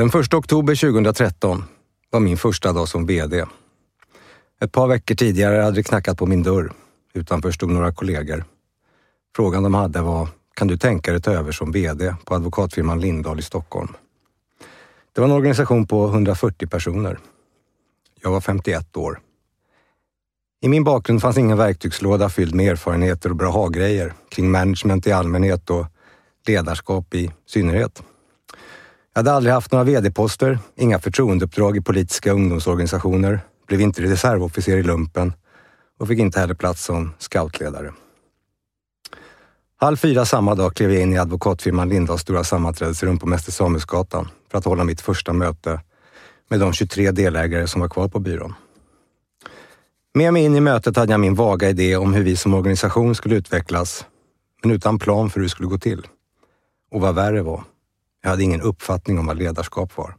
Den 1 oktober 2013 var min första dag som VD. Ett par veckor tidigare hade det knackat på min dörr. Utanför stod några kollegor. Frågan de hade var, kan du tänka dig ta över som VD på advokatfirman Lindahl i Stockholm? Det var en organisation på 140 personer. Jag var 51 år. I min bakgrund fanns ingen verktygslåda fylld med erfarenheter och bra ha-grejer kring management i allmänhet och ledarskap i synnerhet. Jag hade aldrig haft några VD-poster, inga förtroendeuppdrag i politiska ungdomsorganisationer, blev inte reservofficer i lumpen och fick inte heller plats som scoutledare. Halv fyra samma dag klev jag in i advokatfirman Lindahls stora sammanträdesrum på Mäster Samuelsgatan för att hålla mitt första möte med de 23 delägare som var kvar på byrån. Med mig in i mötet hade jag min vaga idé om hur vi som organisation skulle utvecklas, men utan plan för hur det skulle gå till. Och vad värre var, jag hade ingen uppfattning om vad ledarskap var.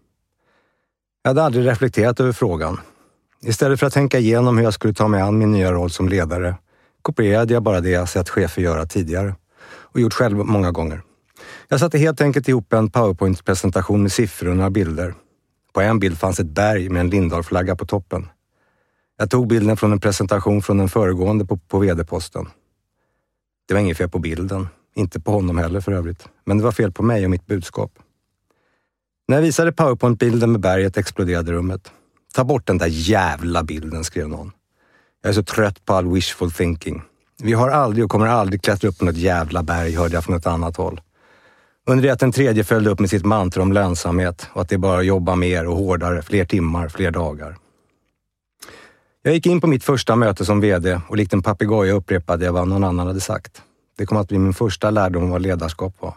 Jag hade aldrig reflekterat över frågan. Istället för att tänka igenom hur jag skulle ta mig an min nya roll som ledare kopierade jag bara det jag sett chefer göra tidigare och gjort själv många gånger. Jag satte helt enkelt ihop en powerpoint-presentation med siffror och några bilder. På en bild fanns ett berg med en Lindahl-flagga på toppen. Jag tog bilden från en presentation från den föregående på, på VD-posten. Det var inget fel på bilden. Inte på honom heller för övrigt. Men det var fel på mig och mitt budskap. När jag visade powerpoint-bilden med berget exploderade rummet. Ta bort den där jävla bilden, skrev någon. Jag är så trött på all wishful thinking. Vi har aldrig och kommer aldrig klättra upp på något jävla berg, hörde jag från ett annat håll. Under det att den tredje följde upp med sitt mantra om lönsamhet och att det är bara att jobba mer och hårdare, fler timmar, fler dagar. Jag gick in på mitt första möte som VD och likt en papegoja upprepade jag vad någon annan hade sagt. Det kom att bli min första lärdom om vad ledarskap var.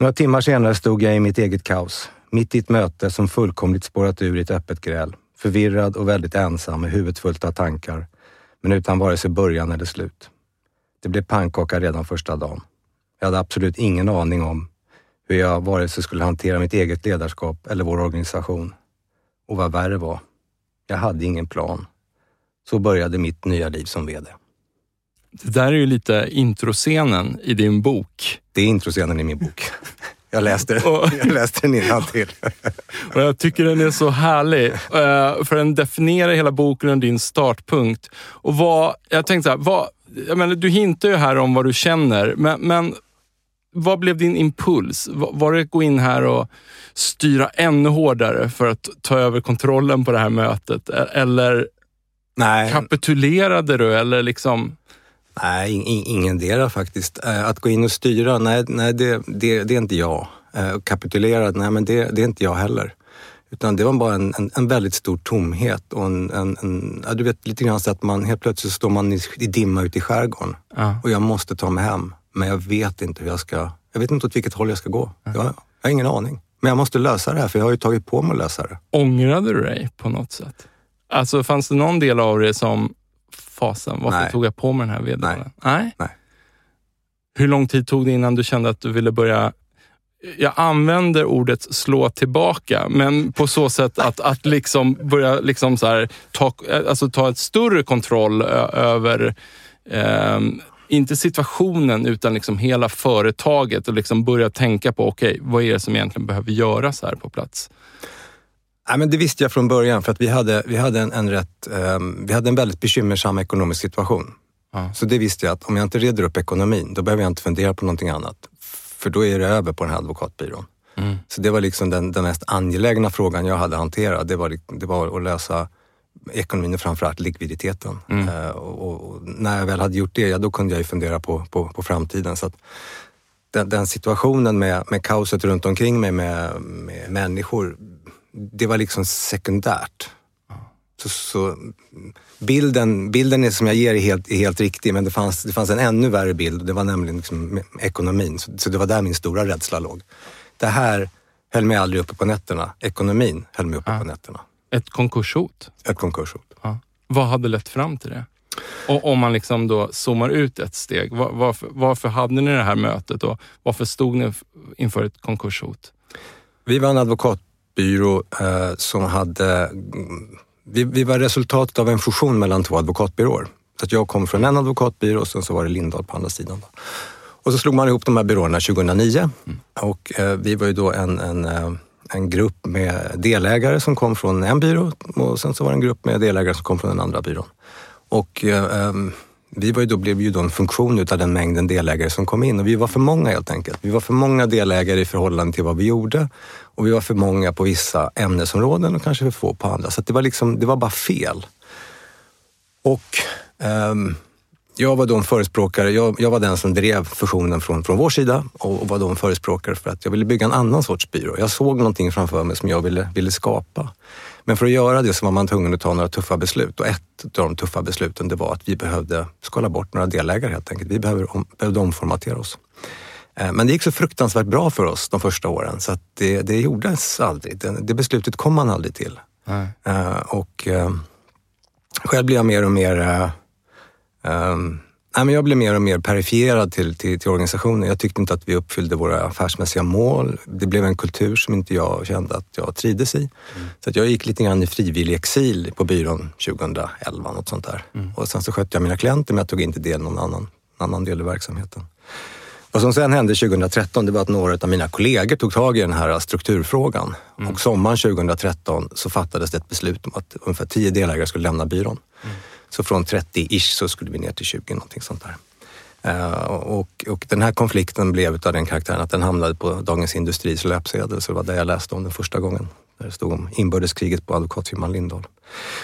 Några timmar senare stod jag i mitt eget kaos, mitt i ett möte som fullkomligt spårat ur i ett öppet gräl. Förvirrad och väldigt ensam med huvudet fullt av tankar, men utan vare sig början eller slut. Det blev pannkaka redan första dagen. Jag hade absolut ingen aning om hur jag vare sig skulle hantera mitt eget ledarskap eller vår organisation. Och vad värre var, jag hade ingen plan. Så började mitt nya liv som VD. Det där är ju lite introscenen i din bok. Det är introscenen i min bok. Jag läste, jag läste den till. och Jag tycker den är så härlig, eh, för den definierar hela boken och din startpunkt. Och vad, jag tänkte så här, vad, jag menar, du hintar ju här om vad du känner, men, men vad blev din impuls? Var det att gå in här och styra ännu hårdare för att ta över kontrollen på det här mötet? E-, eller Nej. kapitulerade du? Eller liksom... Nej, in, ingendera faktiskt. Eh, att gå in och styra, nej, nej det, det, det är inte jag. Eh, kapitulera, nej men det, det är inte jag heller. Utan det var bara en, en, en väldigt stor tomhet och en, en, en, ja, du vet lite grann så att man helt plötsligt står man i, i dimma ute i skärgården ja. och jag måste ta mig hem. Men jag vet inte hur jag ska, jag vet inte åt vilket håll jag ska gå. Ja. Jag, jag har ingen aning. Men jag måste lösa det här för jag har ju tagit på mig att lösa det. Ångrade du dig på något sätt? Alltså fanns det någon del av det som fasen, varför Nej. tog jag på mig den här vedbollen? Nej. Nej. Hur lång tid tog det innan du kände att du ville börja jag använder ordet slå tillbaka, men på så sätt att, att liksom börja liksom så här, ta, alltså ta ett större kontroll över eh, inte situationen utan liksom hela företaget och liksom börja tänka på, okej, okay, vad är det som egentligen behöver göras här på plats? Ja, men det visste jag från början för att vi hade, vi hade, en, en rätt, um, vi hade en väldigt bekymmersam ekonomisk situation. Ja. Så det visste jag att om jag inte reder upp ekonomin, då behöver jag inte fundera på någonting annat. För då är det över på den här advokatbyrån. Mm. Så det var liksom den, den mest angelägna frågan jag hade hanterat. Det var, det var att lösa ekonomin och framförallt likviditeten. Mm. Uh, och, och, när jag väl hade gjort det, ja, då kunde jag ju fundera på, på, på framtiden. Så den, den, situationen med, med kaoset runt omkring mig med, med människor, det var liksom sekundärt. Så, så, bilden, bilden som jag ger är helt, är helt riktig, men det fanns, det fanns en ännu värre bild det var nämligen liksom ekonomin. Så, så, det var där min stora rädsla låg. Det här höll mig aldrig uppe på nätterna. Ekonomin höll mig uppe ja. på nätterna. Ett konkurshot? Ett konkurshot. Ja. Vad hade lett fram till det? Och om man liksom då zoomar ut ett steg, var, varför, varför hade ni det här mötet och varför stod ni inför ett konkurshot? Vi var en advokatbyrå eh, som hade vi, vi var resultatet av en fusion mellan två advokatbyråer. Så jag kom från en advokatbyrå och sen så var det Lindahl på andra sidan. Och så slog man ihop de här byråerna 2009 mm. och eh, vi var ju då en, en, eh, en grupp med delägare som kom från en byrå och sen så var det en grupp med delägare som kom från den andra byrån. Och eh, vi var ju då, blev ju då en funktion utav den mängden delägare som kom in och vi var för många helt enkelt. Vi var för många delägare i förhållande till vad vi gjorde och vi var för många på vissa ämnesområden och kanske för få på andra. Så det var liksom, det var bara fel. Och um, jag var då en förespråkare, jag, jag, var den som drev fusionen från, från vår sida och var då en förespråkare för att jag ville bygga en annan sorts byrå. Jag såg någonting framför mig som jag ville, ville skapa. Men för att göra det så var man tvungen att ta några tuffa beslut och ett av de tuffa besluten det var att vi behövde skala bort några delägare helt enkelt. Vi behövde, om, behövde omformatera oss. Eh, men det gick så fruktansvärt bra för oss de första åren så att det, det gjordes aldrig. Det, det beslutet kom man aldrig till. Nej. Uh, och uh, själv blev jag mer och mer um, Nej, men jag blev mer och mer perifierad till, till, till, organisationen. Jag tyckte inte att vi uppfyllde våra affärsmässiga mål. Det blev en kultur som inte jag kände att jag trivdes i. Mm. Så att jag gick lite grann i frivillig exil på byrån 2011, något sånt där. Mm. Och sen så skötte jag mina klienter men jag tog inte del någon annan, annan del i verksamheten. Vad som sen hände 2013 det var att några av mina kollegor tog tag i den här strukturfrågan. Mm. Och sommaren 2013 så fattades det ett beslut om att ungefär 10 delägare skulle lämna byrån. Mm. Så från 30-ish så skulle vi ner till 20, någonting sånt där. Uh, och, och, den här konflikten blev av den karaktären att den hamnade på Dagens Industris löpsedel, så det var där jag läste om den första gången. Där det stod om inbördeskriget på advokatfirman Lindahl.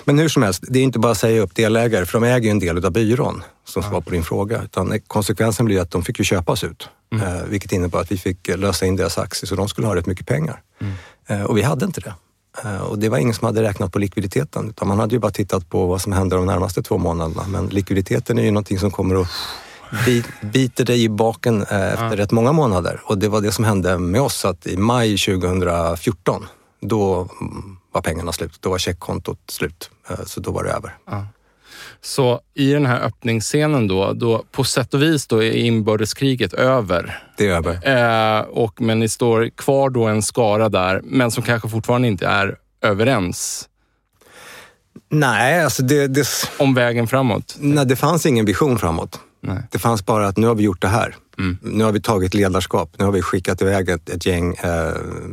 Men hur som helst, det är inte bara att säga upp delägare, för de äger ju en del av byrån, som svar på din fråga. Utan konsekvensen blir att de fick ju köpas ut, mm. uh, vilket innebar att vi fick lösa in deras aktier, så de skulle ha rätt mycket pengar. Mm. Uh, och vi hade inte det. Eh, och det var ingen som hade räknat på likviditeten, utan man hade ju bara tittat på vad som händer de närmaste två månaderna. Men likviditeten är ju någonting som kommer att biter dig i baken eh, efter ja. rätt många månader. Och det var det som hände med oss, att i maj 2014, då var pengarna slut. Då var checkkontot slut, eh, så då var det över. Ja. Så i den här öppningsscenen då, då på sätt och vis då är inbördeskriget över. Det är över. Eh, och, men ni står kvar då en skara där, men som kanske fortfarande inte är överens. Nej, alltså det, det... Om vägen framåt? Nej, det fanns ingen vision framåt. Nej. Det fanns bara att nu har vi gjort det här. Mm. Nu har vi tagit ledarskap. Nu har vi skickat iväg ett, ett gäng. Eh,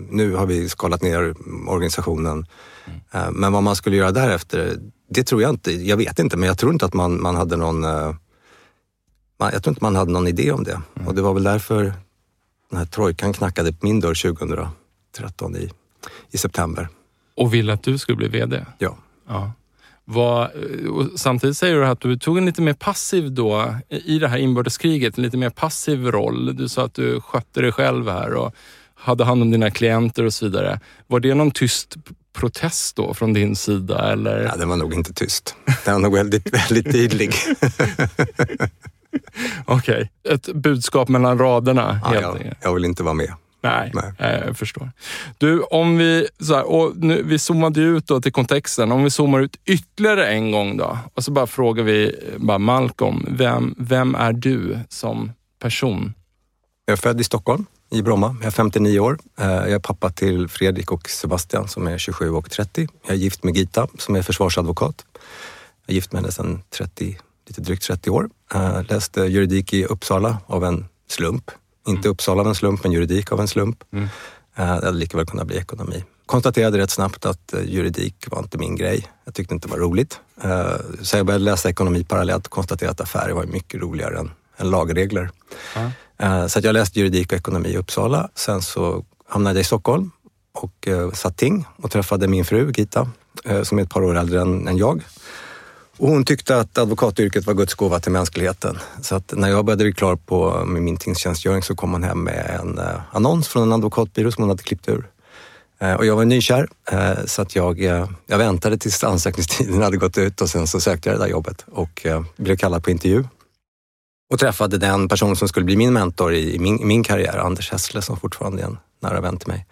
nu har vi skalat ner organisationen. Mm. Eh, men vad man skulle göra därefter, det tror jag inte. Jag vet inte, men jag tror inte att man, man hade någon... Man, jag tror inte man hade någon idé om det. Mm. Och det var väl därför den här trojkan knackade på min dörr 2013 i, i september. Och ville att du skulle bli VD? Ja. ja. Var, samtidigt säger du att du tog en lite mer passiv då i det här inbördeskriget, en lite mer passiv roll. Du sa att du skötte dig själv här och hade hand om dina klienter och så vidare. Var det någon tyst protest då från din sida? Eller? Ja, den var nog inte tyst. Den var nog väldigt, väldigt tydlig. Okej, okay. ett budskap mellan raderna. Ja, jag, jag vill inte vara med. Nej, Nej, jag förstår. Du, om vi, så här, och nu, vi zoomade ut då till kontexten. Om vi zoomar ut ytterligare en gång då och så bara frågar vi bara Malcolm, vem, vem är du som person? Jag är född i Stockholm i Bromma. Jag är 59 år. Eh, jag är pappa till Fredrik och Sebastian som är 27 och 30. Jag är gift med Gita som är försvarsadvokat. Jag är gift med henne sedan 30, lite drygt 30 år. Jag läste juridik i Uppsala av en slump. Inte mm. Uppsala av en slump, men juridik av en slump. Mm. Det hade lika väl kunnat bli ekonomi. Konstaterade rätt snabbt att juridik var inte min grej. Jag tyckte inte det var roligt. Så jag började läsa ekonomi parallellt och konstaterade att affärer var mycket roligare än, än lagregler. Mm. Eh, så jag läste juridik och ekonomi i Uppsala. Sen så hamnade jag i Stockholm och eh, satt ting och träffade min fru Gita eh, som är ett par år äldre än jag. Och hon tyckte att advokatyrket var Guds gåva till mänskligheten. Så att när jag började bli klar på med min tingstjänstgöring så kom hon hem med en annons från en advokatbyrå som hon hade klippt ur. Och jag var nykär så att jag, jag väntade tills ansökningstiden hade gått ut och sen så sökte jag det där jobbet och blev kallad på intervju. Och träffade den person som skulle bli min mentor i min, min karriär, Anders Hessle som fortfarande är en nära vän till mig.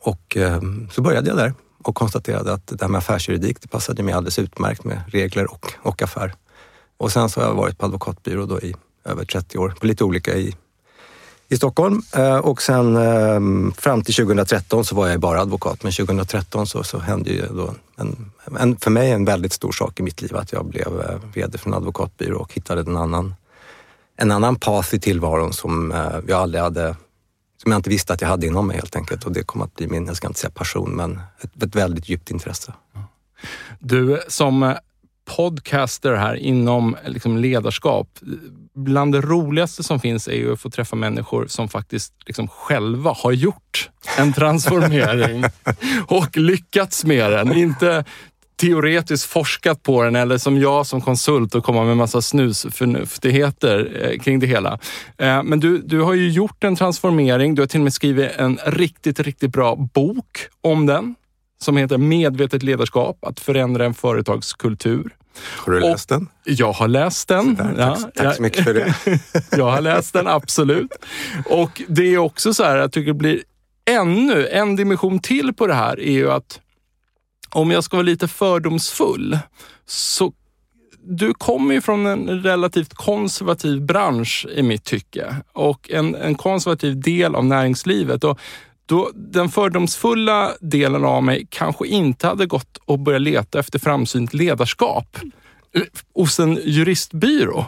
Och ehm, så började jag där och konstaterade att det här med affärsjuridik, det passade mig alldeles utmärkt med regler och, och affär. Och sen så har jag varit på advokatbyrå då i över 30 år, på lite olika i, i Stockholm. Eh, och sen ehm, fram till 2013 så var jag bara advokat, men 2013 så, så hände ju då en, en, för mig en väldigt stor sak i mitt liv, att jag blev eh, VD för en advokatbyrå och hittade en annan, en annan path i tillvaron som eh, jag aldrig hade som jag inte visste att jag hade inom mig helt enkelt. Och det kom att bli min, jag ska inte säga passion, men ett, ett väldigt djupt intresse. Du, som podcaster här inom liksom ledarskap. Bland det roligaste som finns är ju att få träffa människor som faktiskt liksom själva har gjort en transformering och lyckats med den. Inte teoretiskt forskat på den eller som jag som konsult och komma med massa snusförnuftigheter eh, kring det hela. Eh, men du, du har ju gjort en transformering. Du har till och med skrivit en riktigt, riktigt bra bok om den som heter Medvetet ledarskap, att förändra en företagskultur. Har du läst den? Jag har läst den. Där, ja, tack, tack så mycket för det. jag har läst den, absolut. Och det är också så här, jag tycker det blir ännu en dimension till på det här är ju att om jag ska vara lite fördomsfull, så du kommer ju från en relativt konservativ bransch i mitt tycke och en, en konservativ del av näringslivet. Och då den fördomsfulla delen av mig kanske inte hade gått och börjat leta efter framsynt ledarskap hos en juristbyrå.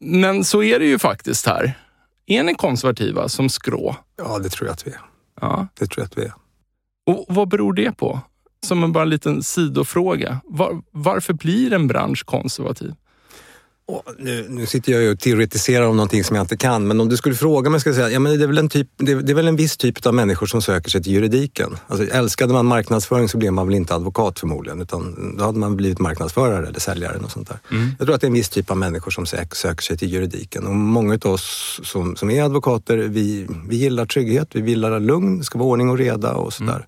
Men så är det ju faktiskt här. Är ni konservativa som skrå? Ja, det tror jag att vi är. Ja. Det tror jag att vi är. Och vad beror det på? Som en bara liten sidofråga. Var, varför blir en bransch konservativ? Nu, nu, sitter jag och teoretiserar om någonting som jag inte kan, men om du skulle fråga mig, skulle jag säga ja, men det, är väl en typ, det, det, är väl en viss typ av människor som söker sig till juridiken. Alltså, älskade man marknadsföring så blev man väl inte advokat förmodligen, utan då hade man blivit marknadsförare eller säljare. Och sånt där. Mm. Jag tror att det är en viss typ av människor som söker sig till juridiken. Och många av oss som, som är advokater, vi, vi gillar trygghet, vi gillar lugn, det ska vara ordning och reda och sådär. Mm.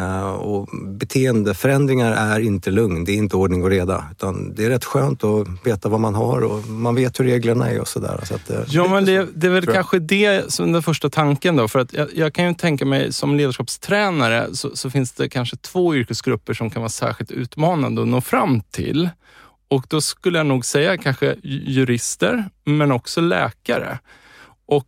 Uh, och beteendeförändringar är inte lugn, det är inte ordning och reda. Utan det är rätt skönt att veta vad man har och man vet hur reglerna är och sådär. Så uh, ja, men det, det är väl kanske det som den första tanken då. För att jag, jag, kan ju tänka mig som ledarskapstränare så, så, finns det kanske två yrkesgrupper som kan vara särskilt utmanande att nå fram till. Och då skulle jag nog säga kanske jurister, men också läkare. Och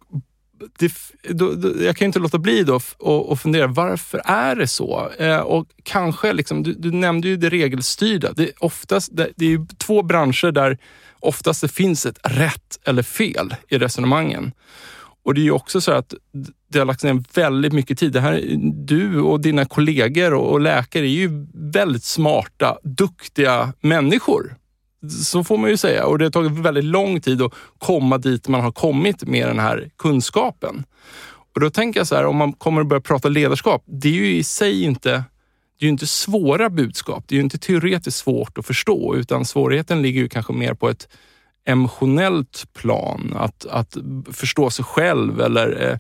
det, då, då, jag kan inte låta bli då och, och fundera, varför är det så? Eh, och kanske, liksom, du, du, nämnde ju det regelstyrda. Det är, oftast, det, det är två branscher där oftast det finns ett rätt eller fel i resonemangen. Och det är ju också så att det har lagts ner väldigt mycket tid. Det här, du och dina kollegor och, och läkare är ju väldigt smarta, duktiga människor så får man ju säga. Och det har tagit väldigt lång tid att komma dit man har kommit med den här kunskapen. Och då tänker jag så här, om man kommer att börja prata ledarskap, det är ju i sig inte det är ju inte svåra budskap. Det är ju inte teoretiskt svårt att förstå, utan svårigheten ligger ju kanske mer på ett emotionellt plan. Att, att förstå sig själv eller eh,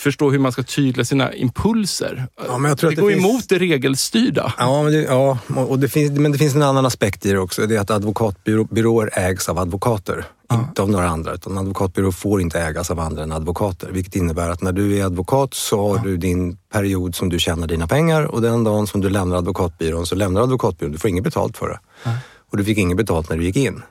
förstå hur man ska tygla sina impulser. Ja, men jag tror det, det går finns... emot det regelstyrda. Ja, men det, ja och det finns, men det finns en annan aspekt i det också. Det är att advokatbyråer ägs av advokater. Ja. Inte av några andra. Utan advokatbyråer får inte ägas av andra än advokater. Vilket innebär att när du är advokat så har ja. du din period som du tjänar dina pengar och den dagen som du lämnar advokatbyrån så lämnar advokatbyrån. Du får inget betalt för det. Ja. Och du fick inget betalt när du gick in.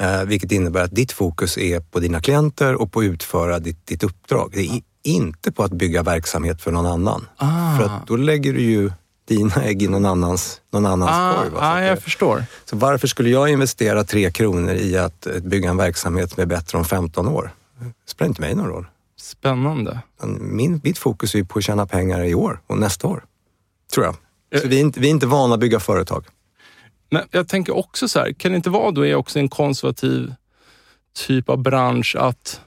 Eh, vilket innebär att ditt fokus är på dina klienter och på att utföra ditt, ditt uppdrag. Det är inte på att bygga verksamhet för någon annan. Ah. För att då lägger du ju dina ägg i någon annans, någon annans Ah? Så ah, jag det- förstår. så varför skulle jag investera tre kronor i att eh, bygga en verksamhet som är bättre om 15 år? Det spelar inte mig någon roll. Spännande. Men Min, mitt fokus är på att tjäna pengar i år och nästa år. Tror jag. Eh. Så vi är inte, vi är inte vana att bygga företag. Men jag tänker också så här, kan det inte vara då är också en konservativ typ av bransch att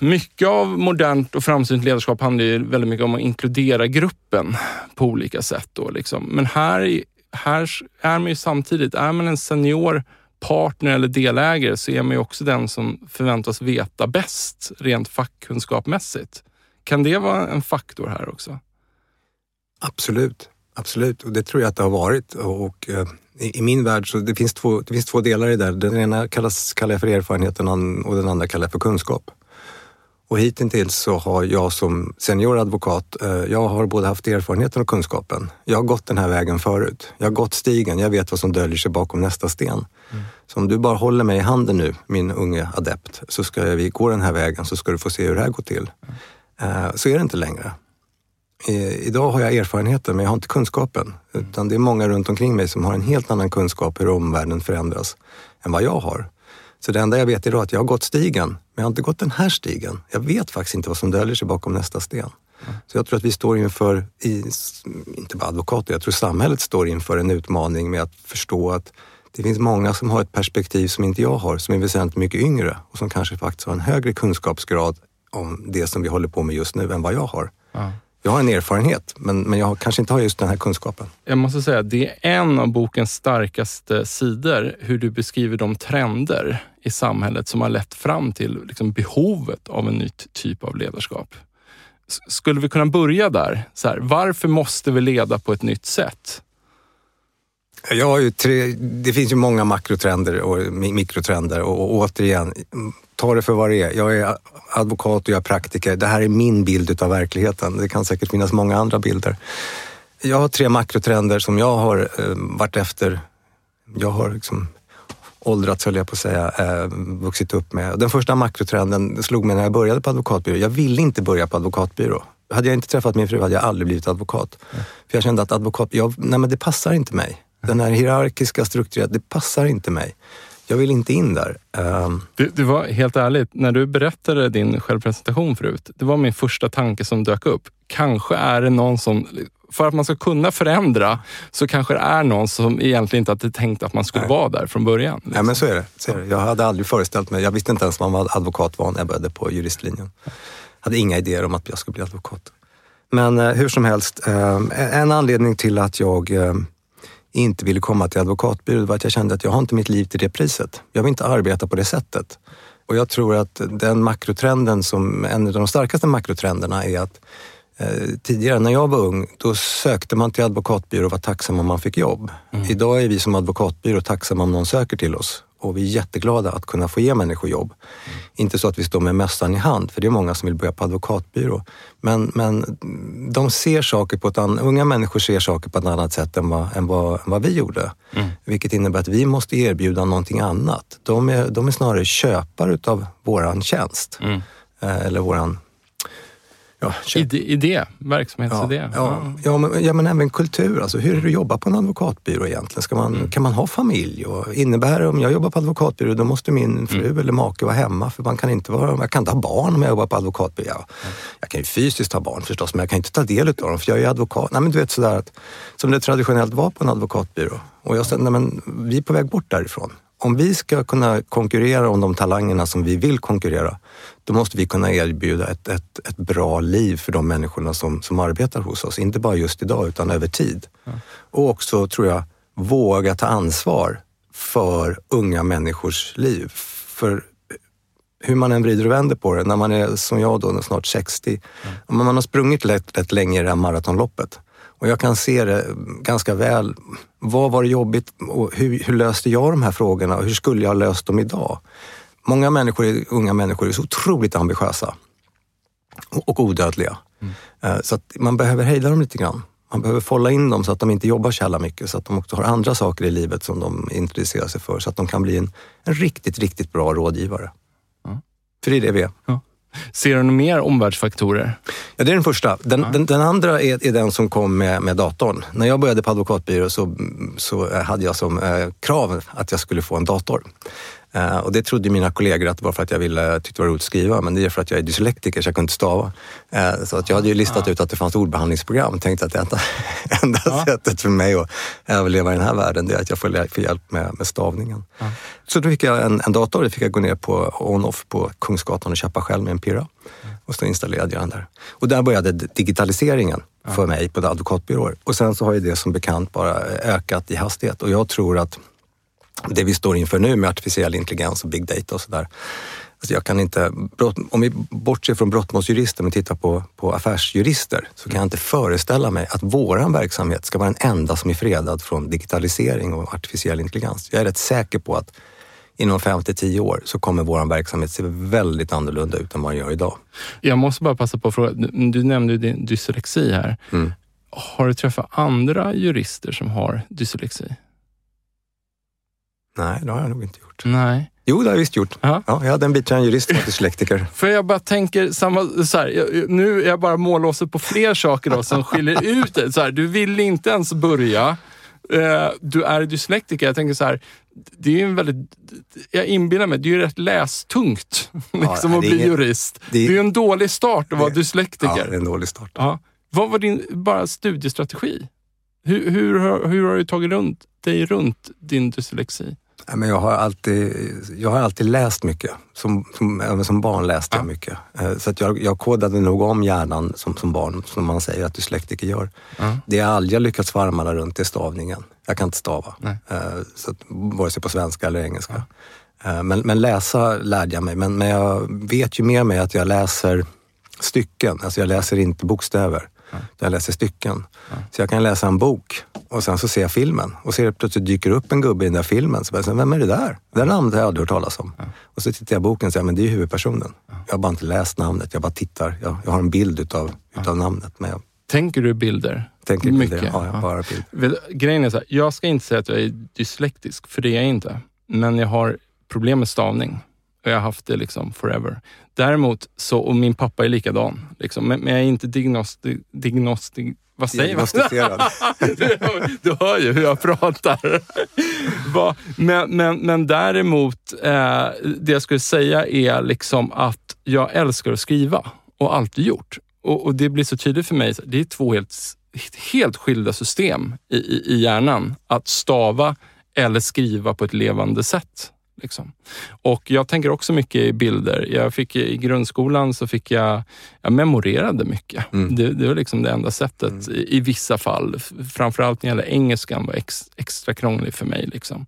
mycket av modernt och framsynt ledarskap handlar ju väldigt mycket om att inkludera gruppen på olika sätt. Då, liksom. Men här, här är man ju samtidigt, är man en senior partner eller delägare så är man ju också den som förväntas veta bäst rent fackkunskapmässigt. Kan det vara en faktor här också? Absolut, absolut. Och det tror jag att det har varit. Och, eh, i, I min värld så det finns två, det finns två delar i det. Den ena kallas, kallar jag för erfarenheten och den andra kallar jag för kunskap. Och hittills så har jag som senior advokat, eh, jag har både haft erfarenheten och kunskapen. Jag har gått den här vägen förut. Jag har gått stigen, jag vet vad som döljer sig bakom nästa sten. Så om du bara håller mig i handen nu, min unge adept, så ska vi gå den här vägen så ska du få se hur det här går till. Eh, Så är det inte längre. Idag har jag erfarenheten men jag har inte kunskapen. Utan det är många runt omkring mig som har en helt annan kunskap hur omvärlden förändras än vad jag har. Så det enda jag vet idag är att jag har gått stigen, men jag har inte gått den här stigen. Jag vet faktiskt inte vad som döljer sig bakom nästa sten. Så jag tror att vi står inför, i, inte bara advokater, jag tror samhället står inför en utmaning med att förstå att det finns många som har ett perspektiv som inte jag har, som är väsentligt mycket yngre och som kanske faktiskt har en högre kunskapsgrad om det som vi håller på med just nu än vad jag har. Ja. Jag har en erfarenhet, men, men jag kanske inte har just den här kunskapen. Jag måste säga, det är en av bokens starkaste sidor, hur du beskriver de trender i samhället som har lett fram till liksom, behovet av en ny typ av ledarskap. Skulle vi kunna börja där? Så här, varför måste vi leda på ett nytt sätt? Jag har tre, det finns ju många makrotrender och mi- mikrotrender och, och återigen, ta det för vad det är. Jag är advokat och jag är praktiker. Det här är min bild av verkligheten. Det kan säkert finnas många andra bilder. Jag har tre makrotrender som jag har eh, varit efter. Jag har liksom åldrats, höll jag på att säga, eh, vuxit upp med. Den första makrotrenden slog mig när jag började på advokatbyrå. Jag ville inte börja på advokatbyrå. Hade jag inte träffat min fru hade jag aldrig blivit advokat. För jag kände att advokat, jag, nej men det passar inte mig. Den här hierarkiska strukturen, det passar inte mig. Jag vill inte in där. Ehm, Du, du var helt ärligt, när du berättade din självpresentation förut, det var min första tanke som dök upp. Kanske är det någon som, för att man ska kunna förändra, så kanske det är någon som egentligen inte hade tänkt att man skulle vara där från början. liksom. Nej men så är, det, så är det. Jag hade aldrig föreställt mig, jag visste inte ens vad advokat var när jag började på juristlinjen. hade inga idéer om att jag skulle bli advokat. Men eh, hur som helst, eh, en anledning till att jag eh, inte ville komma till advokatbyrå var att jag kände att jag har inte mitt liv till det priset. Jag vill inte arbeta på det sättet. Och jag tror att den makrotrenden som, en av de starkaste makrotrenderna är att eh, tidigare när jag var ung, då sökte man till advokatbyrå och var tacksam om man fick jobb. Idag är vi som advokatbyrå tacksamma om någon söker till oss och vi är jätteglada att kunna få ge människor jobb. Inte så att vi står med mössan i hand, för det är många som vill börja på advokatbyrå. Men, men de ser saker på ett annat, unga människor ser saker på ett annat sätt än vad, än vad, än vad vi gjorde. Vilket innebär att vi måste erbjuda någonting annat. De är, de är snarare köpare utav våran tjänst. Mm. Eh, Eller våran... Ja. Idé, idé verksamhetsidé. Ja, ja, ja, men, ja, men även kultur. Alltså, hur är det att jobba på en advokatbyrå egentligen? Ska man, Kan man ha familj? Och innebär det, om jag jobbar på advokatbyrå, då måste min fru eller make vara hemma. För man kan inte vara, jag kan inte ha barn om jag jobbar på advokatbyrå. Ja, Jag kan ju fysiskt ha barn förstås, men jag kan inte ta del av dem för jag är ju advokat. Nej, men du vet sådär att, som det traditionellt var på en advokatbyrå. Och jag sa, nej men vi är på väg bort därifrån. Om vi ska kunna konkurrera om de talangerna som vi vill konkurrera, då måste vi kunna erbjuda ett, ett, ett bra liv för de människorna som, som arbetar hos oss. Inte bara just idag, utan över tid. Och också, tror jag, våga ta ansvar för unga människors liv. För hur man än vrider och vänder på det, när man är som jag då, snart 60, om man har sprungit rätt länge i det här maratonloppet och jag kan se det ganska väl. Vad var det jobbigt och hur, hur löste jag de här frågorna och hur skulle jag ha löst dem idag? Många människor, unga människor är så otroligt ambitiösa och, och odödliga. Eh, Så man behöver hejda dem lite grann. Man behöver folla in dem så att de inte jobbar så jävla mycket, så att de också har andra saker i livet som de intresserar sig för, så att de kan bli en, en riktigt, riktigt bra rådgivare. Ja. För det är det vi är. Ja. Ser du några mer omvärldsfaktorer? Ja, det är den första. Den, den, den andra är, är, den som kom med, med datorn. När jag började på advokatbyrå så, så hade jag som eh, krav att jag skulle få en dator. Uh, och det trodde mina kollegor att det var för att jag ville, tyckte det var roligt att skriva, men det är för att jag är dyslektiker så jag kunde inte stava. Uh, så att jag hade ju listat ut att det fanns ordbehandlingsprogram och tänkte att det enda, enda ah. sättet för mig att överleva i den här världen det är att jag får, får hjälp med, med stavningen. Ah. Så då fick jag en, en dator, det fick jag gå ner på on-off på Kungsgatan och köpa själv med en Pirra. Och så installerade jag den där. Och där började digitaliseringen för mig på advokatbyråer. Och sen så har ju det som bekant bara ökat i hastighet och jag tror att det vi står inför nu med artificiell intelligens och big data och sådär. Alltså jag kan inte, om vi bortser från brottmålsjurister men tittar på, på affärsjurister så kan jag inte föreställa mig att våran verksamhet ska vara den enda som är fredad från digitalisering och artificiell intelligens. Jag är rätt säker på att inom 5 till 10 år så kommer vår verksamhet se väldigt annorlunda ut än vad den gör idag. Jag måste bara passa på att fråga, du nämnde din dyslexi här. Mm. Har du träffat andra jurister som har dyslexi? Nej, det har jag nog inte gjort. Nej. Jo, det har jag visst gjort. Ja. Ja, jag hade en biträdande jurist som var dyslektiker. För jag bara tänker, samma, så här, nu är jag bara mållåse på fler saker då, som skiljer ut dig. Så här, du vill inte ens börja. Eh, du är dyslektiker. Jag tänker så här, det är ju en väldigt, jag inbillar mig, det är ju rätt lästungt liksom, ja, att bli inget, jurist. Det är, ju en dålig start att vara dyslektiker. Ja, det är en dålig start. Ja. Vad var din bara studiestrategi? Hur, hur, hur har du tagit runt, dig runt din dyslexi? men jag, har alltid, jag har alltid läst mycket. Som, som, som barn läste jag mycket. Eh, så att jag, jag kodade nog om hjärnan som, som barn, som man säger att dyslektiker gör. Ja. Det jag aldrig lyckats varma runt är stavningen. Jag kan inte stava. Nej. Eh, så att, vare sig på svenska eller engelska. Eh, men, men läsa lärde jag mig. Men, men jag vet ju med mig att jag läser stycken. Alltså jag läser inte bokstäver. Ja. Jag läser stycken. Ja. Så jag kan läsa en bok och sen så ser jag filmen och ser plötsligt dyker upp en gubbe i den där filmen. Så jag, vem är det där? Det där namnet har jag aldrig hört talas om. Ja. Och så tittar jag i boken och säger, men det är ju huvudpersonen. Jag har bara inte läst namnet, jag bara tittar. Jag, jag har en bild utav, utav namnet. Men jag, Tänker du bilder? Tänker Mycket? Bilder, ja, jag bara bild. Grejen är så här, jag ska inte säga att jag är dyslektisk, för det är jag inte. Men jag har problem med stavning. Och jag har haft det liksom forever. Däremot, så, och min pappa är likadan, liksom, men, men jag är inte diagnostik... diagnostik vad säger man? du, du hör ju hur jag pratar. men, men, men däremot, eh, det jag skulle säga är liksom att jag älskar att skriva och alltid gjort. Och, och det blir så tydligt för mig, det är två helt, helt skilda system i, i, i hjärnan. Att stava eller skriva på ett levande sätt. Liksom. Och jag tänker också mycket i bilder. Jag fick, I grundskolan så fick jag, jag memorerade mycket. Mm. Det, det, var liksom det enda sättet mm. i, i, vissa fall. Framförallt när det gäller engelskan var ex, extra krånglig för mig. Liksom.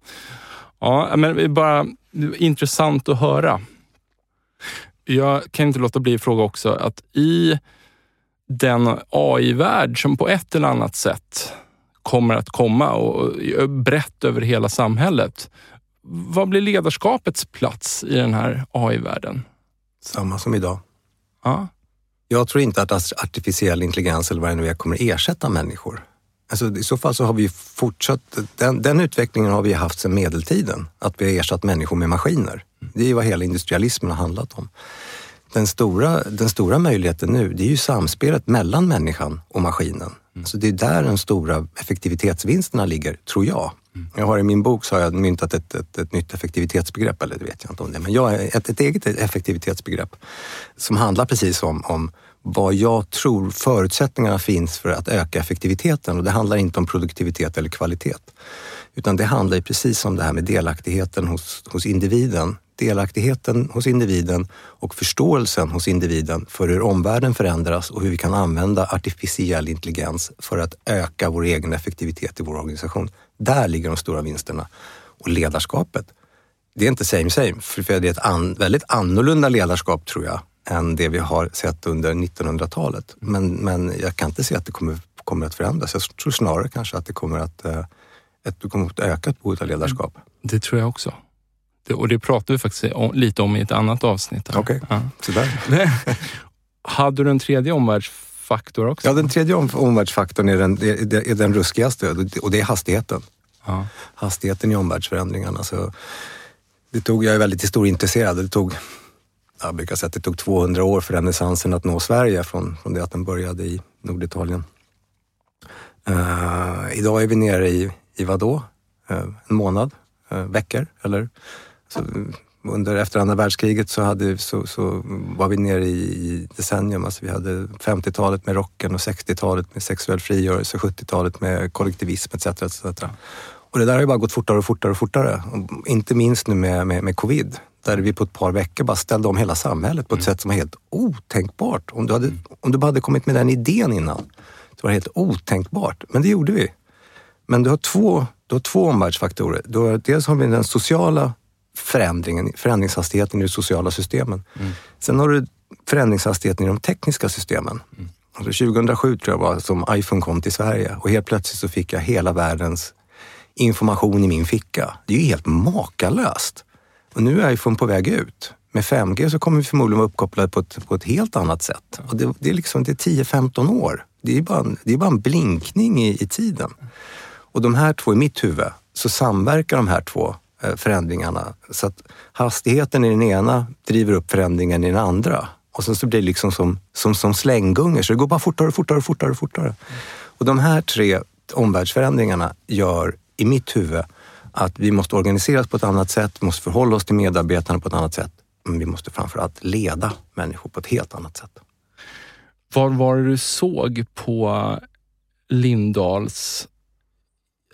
Ja, men bara intressant att höra. Jag kan inte låta bli att fråga också att i den AI-värld som på ett eller annat sätt kommer att komma och brett över hela samhället vad blir ledarskapets plats i den här AI-världen? Samma som idag. Ja. Jag tror inte att artificiell intelligens eller vad det nu är kommer ersätta människor. Alltså, I så fall så har vi fortsatt, den, den utvecklingen har vi haft sedan medeltiden, att vi har ersatt människor med maskiner. Det är vad hela industrialismen har handlat om. Den stora, den stora möjligheten nu, det är ju samspelet mellan människan och maskinen. Mm. Så det är där de stora effektivitetsvinsterna ligger, tror jag. Mm. Jag har i min bok så har jag myntat ett, ett, ett, nytt effektivitetsbegrepp, eller det vet jag inte om det, men jag ett, ett eget effektivitetsbegrepp som handlar precis om, om vad jag tror förutsättningarna finns för att öka effektiviteten och det handlar inte om produktivitet eller kvalitet. Utan det handlar precis om det här med delaktigheten hos, hos individen delaktigheten hos individen och förståelsen hos individen för hur omvärlden förändras och hur vi kan använda artificiell intelligens för att öka vår egen effektivitet i vår organisation. Där ligger de stora vinsterna. Och ledarskapet, det är inte same same, för det är ett an, väldigt annorlunda ledarskap tror jag än det vi har sett under 1900-talet. Men, men jag kan inte se att det kommer, kommer att förändras. Jag tror snarare kanske att det kommer att, eh, ett, det kommer att öka ett behov av ledarskap. Det tror jag också. Och det pratade vi faktiskt om, lite om i ett annat avsnitt. Okej, okay. ja. Hade du en tredje omvärldsfaktor också? Ja, den tredje om, omvärldsfaktorn är den, är, är den ruskigaste och det är hastigheten. Ja. Hastigheten i omvärldsförändringarna. Så det tog, jag är väldigt historieintresserad. Det tog jag brukar säga att det tog 200 år för renässansen att nå Sverige från, från det att den började i Norditalien. Uh, idag är vi nere i, i vadå? Uh, en månad? Uh, veckor? Eller? Så, under efter andra världskriget så, hade, så, så var vi nere i, i decennium. Alltså vi hade 50-talet med rocken och 60-talet med sexuell frigörelse, 70-talet med kollektivism etc. etc. Och det där har ju bara gått fortare och fortare och fortare. Och inte minst nu med, med, med covid där vi på ett par veckor bara ställde om hela samhället på ett mm. sätt som var helt otänkbart. Om du, hade, om du bara hade kommit med den idén innan, det var helt otänkbart. Men det gjorde vi. Men du har två, du har två omvärldsfaktorer. Du har, dels har vi den sociala förändringen, förändringshastigheten i de sociala systemen. Mm. Sen har du förändringshastigheten i de tekniska systemen. Mm. Alltså 2007 tror jag var som iPhone kom till Sverige och helt plötsligt så fick jag hela världens information i min ficka. Det är ju helt makalöst. Och nu är iPhone på väg ut. Med 5G så kommer vi förmodligen vara uppkopplade på ett, på ett helt annat sätt. Och det, det är liksom 10-15 år. Det är, bara en, det är bara en blinkning i, i tiden. Och de här två i mitt huvud, så samverkar de här två Eh, förändringarna. Så att hastigheten i den ena driver upp förändringen i den andra. Och sen så blir det liksom som, som, som slänggungar, så det går bara fortare, och fortare, fortare, fortare. Och de här tre omvärldsförändringarna gör i mitt huvud att vi måste organiseras på ett annat sätt, vi måste förhålla oss till medarbetarna på ett annat sätt. Men vi måste framförallt leda människor på ett helt annat sätt. Vad var det du såg på Lindahls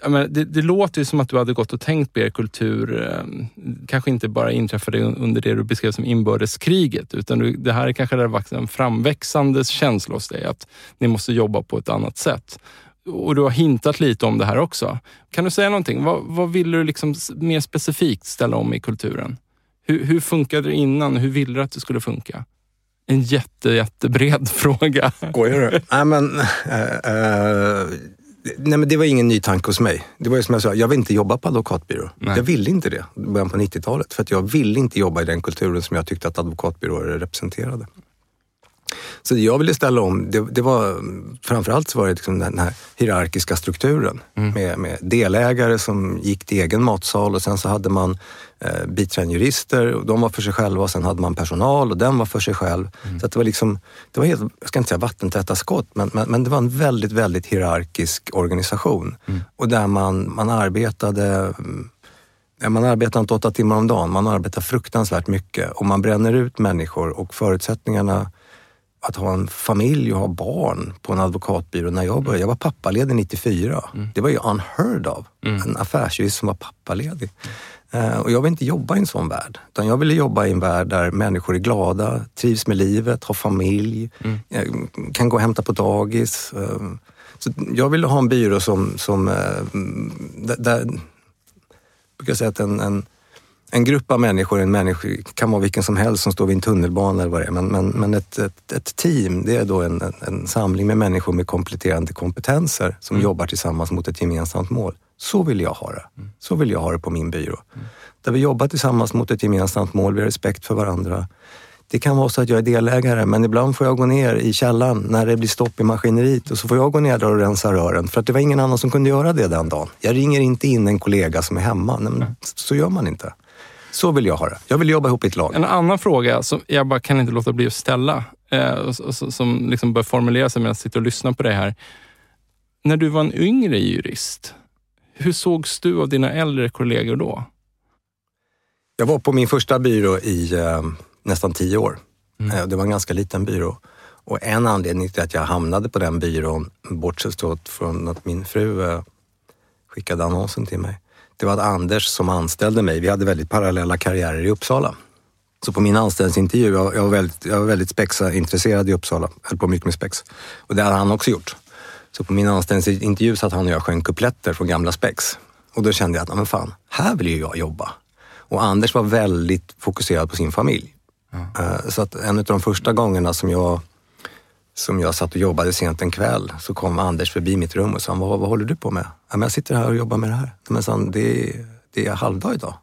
menar, det, det, låter ju som att du hade gått och tänkt på er kultur, ehm, kanske inte bara inträffade under det du beskrev som inbördeskriget, utan du, det här är kanske varit en framväxande känsla hos dig, att ni måste jobba på ett annat sätt och du har hintat lite om det här också. Kan du säga någonting? Vad, vad vill du liksom mer specifikt ställa om i kulturen? Hur, hur funkade det innan? Hur ville du att det skulle funka? En jätte, jättebred fråga. Skojar du? nej, men, äh, äh, nej, men det var ingen ny tanke hos mig. Det var ju som jag sa, jag vill inte jobba på advokatbyrå. Nej. Jag ville inte det i början på 90-talet. För att jag ville inte jobba i den kulturen som jag tyckte att advokatbyråer representerade. Så det jag ville ställa om, det, det var framförallt så var det liksom den här hierarkiska strukturen mm. med, med, delägare som gick till egen matsal och sen så hade man eh, biträdande jurister och de var för sig själva och sen hade man personal och den var för sig själv. Mm. Så det var liksom, det var helt, jag ska inte säga vattentäta skott, men, men, men det var en väldigt, väldigt hierarkisk organisation mm. och där man, man arbetade man arbetar inte åtta timmar om dagen, man arbetar fruktansvärt mycket och man bränner ut människor och förutsättningarna att ha en familj och ha barn på en advokatbyrå när jag började. Jag var pappaledig 94. Mm. Det var ju unheard of. Mm. En affärsjurist som var pappaledig. Uh, och jag vill inte jobba i en sån värld. Utan jag ville jobba i en värld där människor är glada, trivs med livet, har familj, mm. uh, kan gå och hämta på dagis. Uh, så jag ville ha en byrå som, som där, där, jag brukar säga att en, en en grupp av människor, en människa kan vara vilken som helst som står vid en tunnelbana eller vad det är. Men, men, men ett, ett, ett, team, det är då en, en, en, samling med människor med kompletterande kompetenser som mm. jobbar tillsammans mot ett gemensamt mål. Så vill jag ha det. Mm. Så vill jag ha det på min byrå. Mm. Där vi jobbar tillsammans mot ett gemensamt mål, vi har respekt för varandra. Det kan vara så att jag är delägare, men ibland får jag gå ner i källaren när det blir stopp i maskineriet och så får jag gå ner där och rensa rören för att det var ingen annan som kunde göra det den dagen. Jag ringer inte in en kollega som är hemma. Nej, så gör man inte. Så vill jag ha det. Jag vill jobba ihop i ett lag. En annan fråga som jag bara kan inte låta bli att ställa, eh, som liksom bör formulera sig medan jag sitter och lyssnar på det här. När du var en yngre jurist, hur sågs du av dina äldre kollegor då? Jag var på min första byrå i eh, nästan tio år. Mm. Eh, det var en ganska liten byrå. Och en anledning till att jag hamnade på den byrån, bortsett från att min fru eh, skickade annonsen till mig, det var Anders som anställde mig. Vi hade väldigt parallella karriärer i Uppsala. Så på min anställningsintervju, jag, jag var väldigt, jag var väldigt spexa-intresserad i Uppsala, höll på mycket med spex. Och det hade han också gjort. Så på min anställningsintervju satt han och jag sjöng kupletter från gamla spex. Och då kände jag att, men fan, här vill ju jag jobba. Och Anders var väldigt fokuserad på sin familj. Mm. Så att en av de första gångerna som jag som jag satt och jobbade sent en kväll så kom Anders förbi mitt rum och sa, vad, vad håller du på med? Ja, men jag sitter här och jobbar med det här. Men sa det, det är halvdag idag.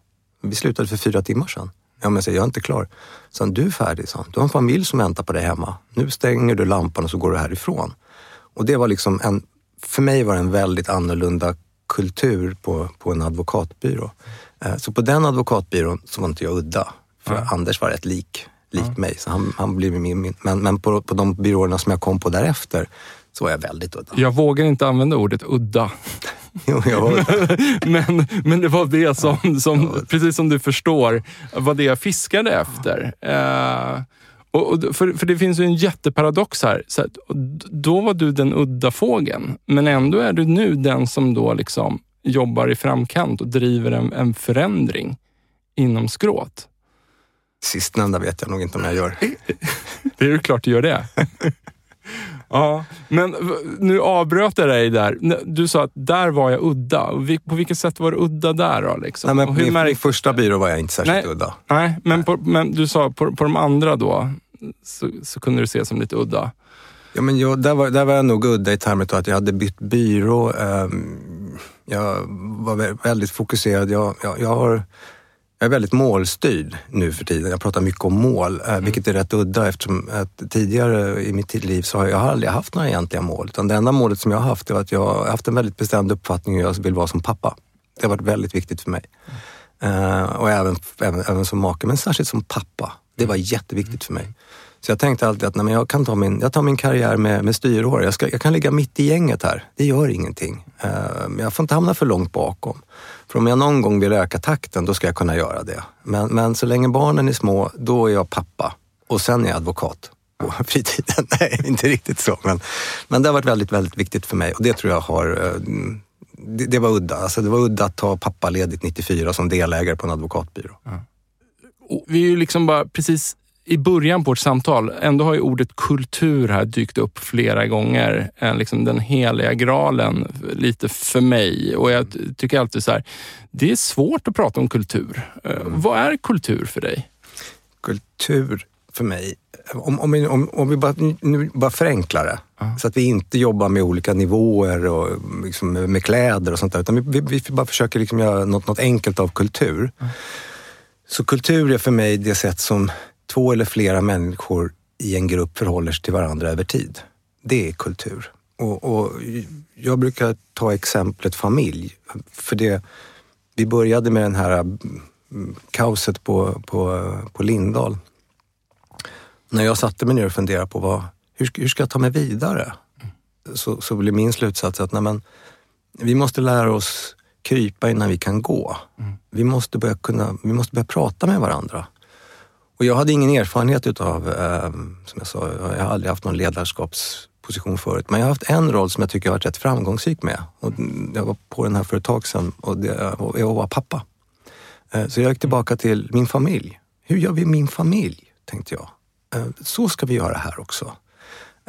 Vi slutade för fyra timmar sedan. Ja, men så jag är inte klar. Så du är färdig, så Du har en familj som väntar på dig hemma. Nu stänger du lampan och så går du härifrån. Och det var liksom en, för mig var det en väldigt annorlunda kultur på, på en advokatbyrå. Eh, så på den advokatbyrån så var inte jag udda. För mm. Anders var rätt lik lik mig. Så han, han blir min, min, men men på, på de byråerna som jag kom på därefter så var jag väldigt udda. Jag vågar inte använda ordet udda. Jo, jag men, men det var det som, som, precis som du förstår, var det jag fiskade efter. Eh, och, för, för det finns ju en jätteparadox här. Så att, då var du den udda fågeln, men ändå är du nu den som då liksom jobbar i framkant och driver en, en förändring inom skråt. Sistnämnda vet jag nog inte om jag gör. Det är ju klart du gör det. Ja, men nu avbröt jag dig där. Du sa att där var jag udda. På vilket sätt var du udda där då? Liksom? Nej, men på min, märk- min första byrå var jag inte särskilt Nej. udda. Nej, men, på, men du sa på, på de andra då, så, så kunde du se som lite udda. Ja, men jag, där, var, där var jag nog udda i termer av att jag hade bytt byrå. ehm, jag var vä- väldigt fokuserad. Jag, jag, jag, har, jag är väldigt målstyrd nu för tiden. Jag pratar mycket om mål, eh, vilket är rätt udda eftersom att tidigare i mitt liv så har jag aldrig haft några egentliga mål. Utan det enda målet som jag har haft är att jag har haft en väldigt bestämd uppfattning hur jag vill vara som pappa. Det har varit väldigt viktigt för mig. Eh, och även, även, även som make, men särskilt som pappa. Det var jätteviktigt för mig. Så jag tänkte alltid att nej, men jag kan ta min, jag tar min karriär med, med styråra. Jag, ska, jag kan ligga mitt i gänget här. Det gör ingenting. Eh, men jag får inte hamna för långt bakom. För om jag någon gång vill öka takten, då ska jag kunna göra det. Men, men så länge barnen är små, då är jag pappa. Och sen är jag advokat på fritiden. Nej, inte riktigt så. Men, men det har varit väldigt, väldigt viktigt för mig och det tror jag har eh, det, det var udda. Alltså det var udda att ta pappaledigt 94 som delägare på en advokatbyrå. Ja. vi är ju liksom bara precis i början på vårt samtal. Ändå har ju ordet kultur här dykt upp flera gånger. Liksom den heliga graalen lite för mig. Och jag tycker alltid så här, det är svårt att prata om kultur. Eh, Vad är kultur för dig? kultur för mig, om, om, vi- om, om vi bara, nu bara förenklar det, så att vi inte jobbar med olika nivåer och liksom med, kläder och sånt där, utan vi, vi, bara försöker liksom göra något, något enkelt av kultur. Så kultur är för mig det sätt som två eller flera människor i en grupp förhåller sig till varandra över tid. Det är kultur. Och, och jag brukar ta exemplet familj, för det, vi började med den här mm, kaoset på, på, på Lindahl. När jag satte mig ner och funderade på vad, hur, hur ska jag ta mig vidare? Så, så blev min slutsats att nej men, vi måste lära oss krypa innan vi kan gå. Vi, måste börja kunna, vi måste börja prata med varandra. Och jag hade ingen erfarenhet utav, eh, som jag sa, jag har aldrig haft någon ledarskapsposition förut. Men jag har haft en roll som jag tycker jag har varit rätt framgångsrik med. Och jag var på den här för ett tag sedan och det, och jag var pappa. Eh, Så jag gick tillbaka till min familj. Hur gör vi min familj? Tänkte jag. Eh, Så ska vi göra här också.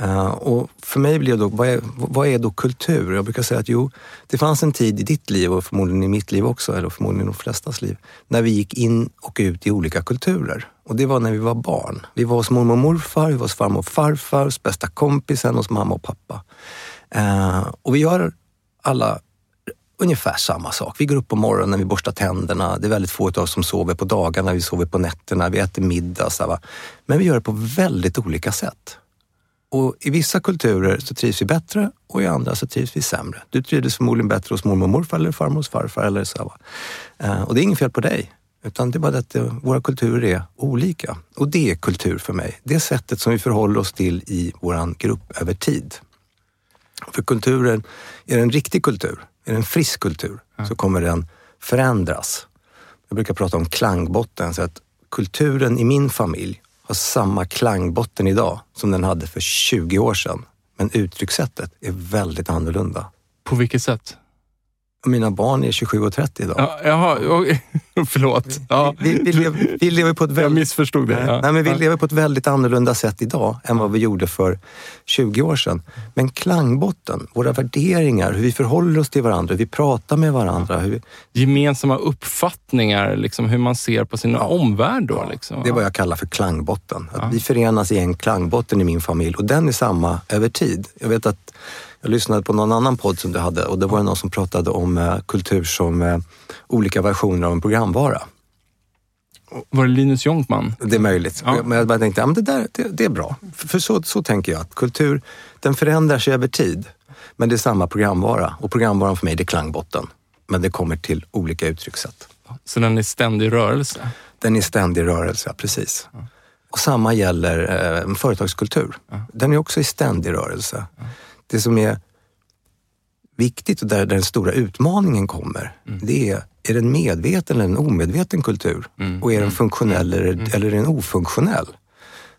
Eh, och för mig blev det då, vad är, vad är då kultur? Jag brukar säga att jo, det fanns en tid i ditt liv och förmodligen i mitt liv också, eller förmodligen i de flestas liv, när vi gick in och ut i olika kulturer. Och det var när vi var barn. Vi var hos mormor och morfar, vi var hos farmor och farfar, hos bästa kompisen, hos mamma och pappa. Eh, och vi gör alla ungefär samma sak. Vi går upp på morgonen, vi borstar tänderna. Det är väldigt få av oss som sover på dagarna, vi sover på nätterna, vi äter middag. Så va? Men vi gör det på väldigt olika sätt. Och I vissa kulturer så trivs vi bättre och i andra så trivs vi sämre. Du trivdes förmodligen bättre hos mormor och morfar eller farmor och farfar. Eller så? Eh, Och det är inget fel på dig. Utan det är bara det att eh, våra kulturer är olika. Och det är kultur för mig. Det är sättet som vi förhåller oss till i vår grupp över tid. För kulturen, är det en riktig kultur, är det en frisk kultur, så kommer den förändras. Jag brukar prata om klangbotten, så att kulturen i min familj har samma klangbotten idag som den hade för 20 år sedan. Men uttryckssättet är väldigt annorlunda. På vilket sätt? Mina barn är 27 och 30 idag. Ja, jaha, förlåt. Ja, Vi, vi, lever, vi lever på ett jag väldigt... missförstod det. Ja. Nej, men vi Ja. lever på ett väldigt annorlunda sätt idag än vad vi gjorde för 20 år sedan. Men klangbotten, våra värderingar, hur vi förhåller oss till varandra, hur vi pratar med varandra. Hur vi, Gemensamma uppfattningar, liksom, hur man ser på sin omvärld. Då, liksom. det är vad jag kallar för klangbotten. Att Vi förenas i en klangbotten i min familj och den är samma över tid. Jag vet att jag lyssnade på någon annan podd som du hade och det var det någon som pratade om eh, kultur som eh, olika versioner av en programvara. Var det Linus Jonkman? Det är möjligt. Ja. Men jag bara tänkte, ja, men det, där, det, det är bra. För, för så, så tänker jag att kultur, den förändrar sig över tid. Men det är samma programvara och programvaran för mig det är klangbotten. Men det kommer till olika uttryckssätt. Så den är ständig rörelse? Den är ständig rörelse, ja, precis. Och samma gäller eh, företagskultur. Ja. Den är också i ständig rörelse. Det som är viktigt och där, där den stora utmaningen kommer, det är, är det en medveten eller en omedveten kultur? Mm. Och är den funktionell eller, eller är den ofunktionell?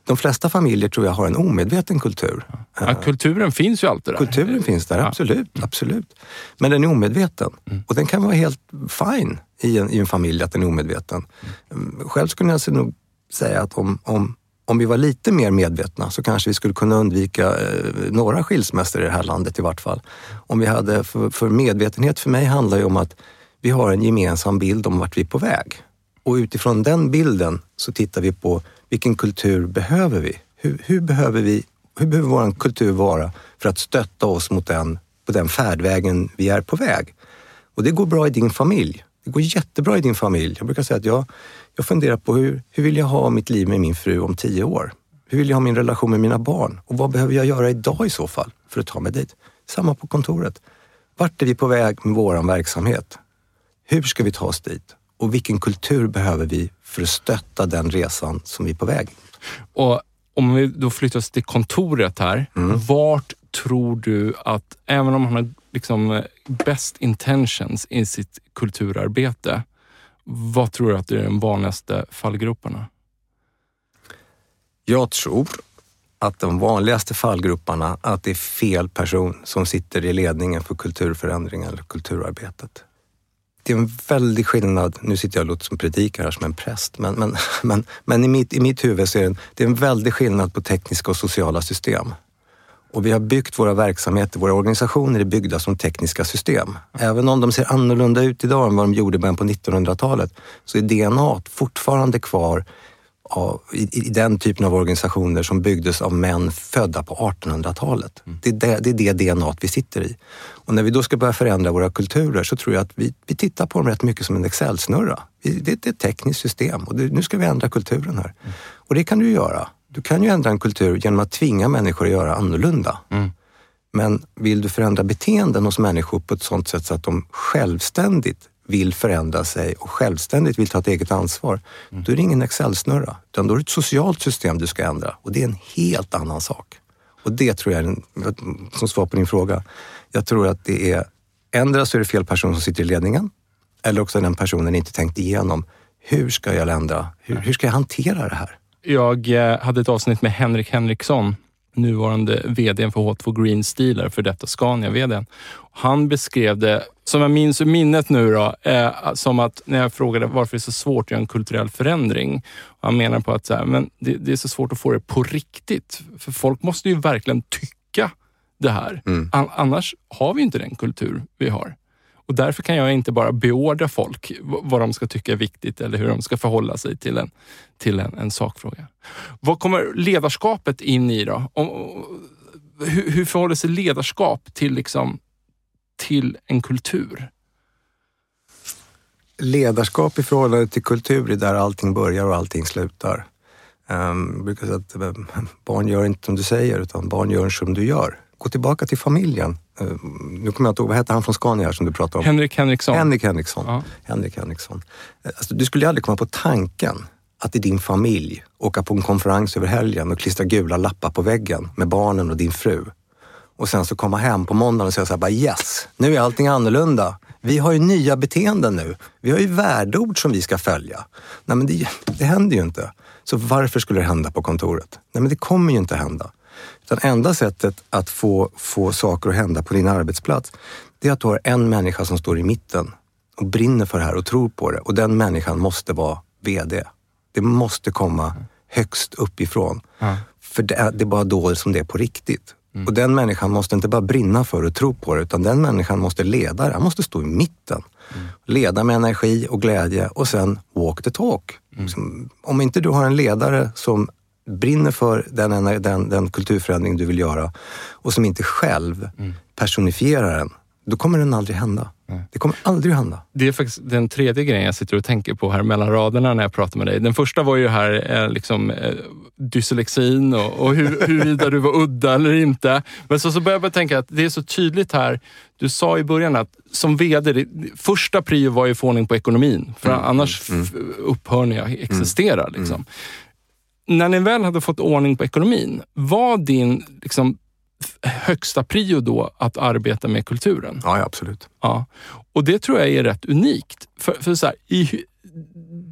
De flesta familjer tror jag har en omedveten kultur. Ja, kulturen finns ju alltid där. Kulturen finns där, absolut, absolut. Men den är omedveten. Och den kan vara helt fine i en, i en familj att den är omedveten. Mm, Själv skulle jag nog säga att om, om, om vi var lite mer medvetna så kanske vi skulle kunna undvika eh, några skilsmässor i det här landet i vart fall. Om vi hade, för, för medvetenhet för mig handlar ju om att vi har en gemensam bild om vart vi är på väg. Och utifrån den bilden så tittar vi på vilken kultur behöver vi? Hur, hur behöver vi hur behöver vår kultur vara för att stötta oss mot den, på den färdvägen vi är på väg? Och det går bra i din familj. Det går jättebra i din familj. Jag brukar säga att jag, jag funderar på hur, hur vill jag ha mitt liv med min fru om tio år? Hur vill jag ha min relation med mina barn? Och vad behöver jag göra idag i så fall för att ta mig dit? Samma på kontoret. Vart är vi på väg med vår verksamhet? Hur ska vi ta oss dit? Och vilken kultur behöver vi för att stötta den resan som vi är på väg? Och om vi då flyttar oss till kontoret här. Vart tror du att, även om man har liksom best intentions i sitt kulturarbete, vad tror du att det är de vanligaste fallgroparna? Jag tror att de vanligaste fallgroparna, att det är fel person som sitter i ledningen för kulturförändringen eller kulturarbetet. Det är en väldig skillnad, nu sitter jag och låter som predikare här som en präst, men, men, men, men i, mitt, i mitt huvud så är det, en, det är en väldig skillnad på tekniska och sociala system. Och vi har byggt våra verksamheter, våra organisationer är byggda som tekniska system. Även om de ser annorlunda ut idag än vad de gjorde i början på 1900-talet så är DNA fortfarande kvar av, i, i den typen av organisationer som byggdes av män födda på 1800-talet. Det, är det, det är det DNA vi sitter i. Och när vi då ska börja förändra våra kulturer så tror jag att vi, vi tittar på dem rätt mycket som en Excel-snurra. Det, det är ett tekniskt system och det, nu ska vi ändra kulturen här. Och det kan du göra. Du kan ju ändra en kultur genom att tvinga människor att göra annorlunda. Men vill du förändra beteenden hos människor på ett sådant sätt så att de självständigt vill förändra sig och självständigt vill ta ett eget ansvar, då är det ingen Excel-snurra. Utan då är det ett socialt system du ska ändra och det är en helt annan sak. Och det tror jag en, som svar på din fråga, jag tror att det är, ändra så är det fel person som sitter i ledningen eller också har den personen inte tänkt igenom, hur ska jag ändra? Hur, hur ska jag hantera det här? Jag eh, hade ett avsnitt med Henrik Henriksson, nuvarande VD för H2 Green Steel, för detta Scania-VD. Han beskrev det, som jag minns ur minnet nu, då, eh, som att när jag frågade varför det är så svårt att göra en kulturell förändring. Han menar på att så här, men det, det är så svårt att få det på riktigt. För folk måste ju verkligen tycka det här. An- annars har vi inte den kultur vi har. Och därför kan jag inte bara beordra folk vad de ska tycka är viktigt eller hur de ska förhålla sig till en, till en, en sakfråga. Vad kommer ledarskapet in i då? Om, hur, hur förhåller sig ledarskap till, liksom, till en kultur? ledarskap i förhållande till kultur är där allting börjar och allting slutar. Jag brukar säga att eh, barn gör inte som du säger utan barn gör som du gör. Gå tillbaka till familjen. Um, nu kommer jag inte ihåg, vad hette han från Scania här som du pratade om? Henrik Henriksson. Henrik Henriksson. Ja. Henrik Henriksson. Eh, Alltså, du skulle aldrig komma på tanken att i din familj åka på en konferens över helgen och klistra gula lappar på väggen med barnen och din fru. Och sen så komma hem på måndagen och säga så här, bara yes, nu är allting annorlunda. Vi har ju nya beteenden nu. Vi har ju värdeord som vi ska följa. Nej men det, det händer ju inte. Så varför skulle det hända på kontoret? Nej men det kommer ju inte hända. Utan enda sättet att få, få saker att hända på din arbetsplats, det är att du har en människa som står i mitten och brinner för det här och tror på det. Och den människan måste vara VD. Det måste komma högst uppifrån. För det är, det är bara då som det är på riktigt. Och den människan måste inte bara brinna för och tro på det, utan den människan måste leda det. Han måste stå i mitten. Leda med energi och glädje och sen walk the talk. Liksom, Om inte du har en ledare som brinner för den, den, den kulturförändring du vill göra och som inte själv personifierar den, då kommer den aldrig hända. Det kommer aldrig hända. Det är faktiskt den tredje grejen jag sitter och tänker på här mellan raderna när jag pratar med dig. Den första var ju här eh, liksom, eh, dyslexin och, och hur, huruvida du var udda eller inte. Men så, så börjar jag tänka att det är så tydligt här. Du sa i början att som VD, första prio var ju få ordning på ekonomin. För annars f- upphör ni att existera. Liksom. När ni väl hade fått ordning på ekonomin, var din liksom, högsta prio då att arbeta med kulturen? Ja, absolut. Ja. Och det tror jag är rätt unikt. För, för så här, i,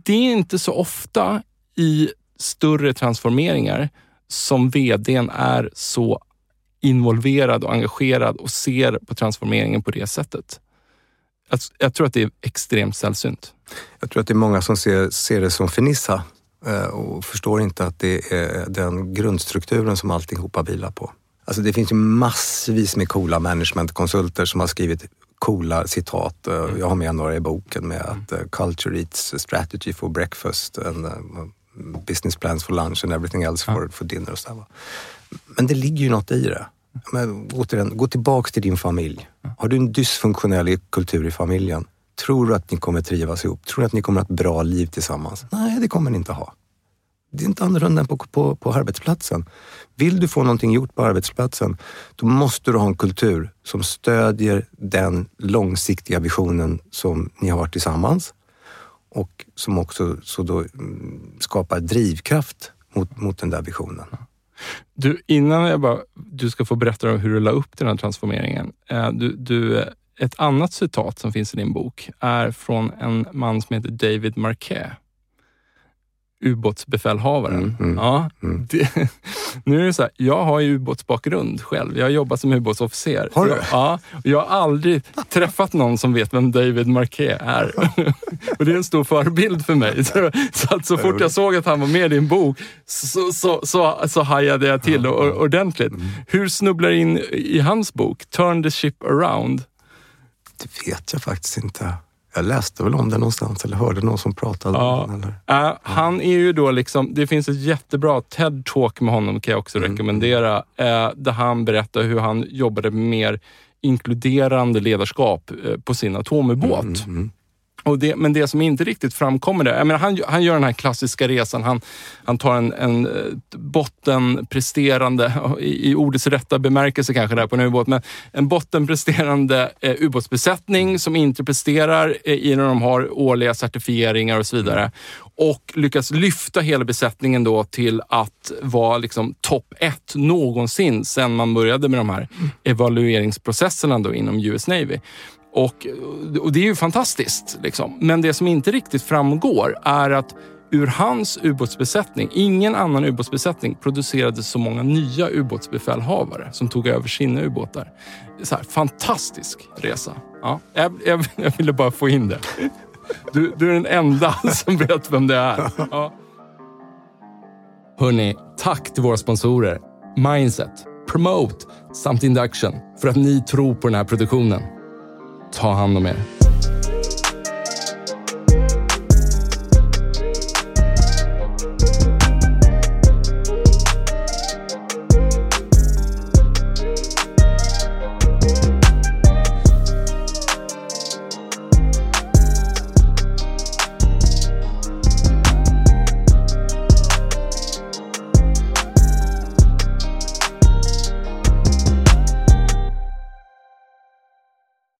det är inte så ofta i större transformeringar som vdn är så involverad och engagerad och ser på transformeringen på det sättet. Jag, jag tror att det är extremt sällsynt. Jag tror att det är många som ser, ser det som fernissa eh, och förstår inte att det är den grundstrukturen som alltihopa vilar på. Alltså det finns ju massvis med coola managementkonsulter som har skrivit coola citat. Eh, jag har med några i boken med att uh, culture eats strategy for breakfast and business plans for lunch and everything else for, for dinner och så Men det ligger ju något i det. Men återigen, gå tillbaks till din familj. Har du en dysfunktionell kultur i familjen, tror du att ni kommer trivas ihop? Tror du att ni kommer att ha ett bra liv tillsammans? Nej, det kommer ni inte ha. Det är inte annorlunda än på, på, på arbetsplatsen. Vill du få någonting gjort på arbetsplatsen, då måste du ha en kultur som stödjer den långsiktiga visionen som ni har tillsammans och som också så då mm, skapar drivkraft mot, mot den där visionen. Du, innan jag bara, du ska få berätta om hur du la upp den här transformeringen. Eh, du, du, eh, ett annat citat som finns i din bok är från en man som heter David Marquet ubåtsbefälhavaren. Mm, mm, ja, mm. Det, nu är det så här, jag har ju ubåtsbakgrund själv. Jag har jobbat som ubåtsofficer. Har du? Ja, jag har aldrig träffat någon som vet vem David Marquet är. och det är en stor förebild för mig. Så, så, att så fort jag såg att han var med i din bok så, så, så, så hajade jag till ordentligt. Mm. Hur snubblar in i hans bok, Turn the ship around? Det vet jag faktiskt inte. Jag läste väl om det någonstans eller hörde någon som pratade ja. om det. Eller? Uh, han är ju då liksom, det finns ett jättebra TED-talk med honom kan jag också mm. rekommendera. Uh, där han berättar hur han jobbade med mer inkluderande ledarskap uh, på sin atomubåt. Mm, mm, mm. Och det, men det som inte riktigt framkommer där, jag menar, han, han gör den här klassiska resan. Han, han tar en, en eh, bottenpresterande, i, i ordets rätta bemärkelse kanske där på en ubåt, men en bottenpresterande eh, ubåtsbesättning som inte presterar eh, i när de har årliga certifieringar och så vidare. Och lyckas lyfta hela besättningen då till att vara liksom topp ett någonsin sen man började med de här evalueringsprocesserna då inom US Navy. Och, och det är ju fantastiskt. Liksom. Men det som inte riktigt framgår är att ur hans ubåtsbesättning, ingen annan ubåtsbesättning producerade så många nya ubåtsbefälhavare som tog över sina ubåtar. Så här, fantastisk resa. Ja, jag, jag, jag, ville bara få in det. Du, du är den enda som vet vem det är. Ja. Hörni, tack till våra sponsorer Mindset, Promote samt Induction för att ni tror på den här produktionen. Ta hand om er.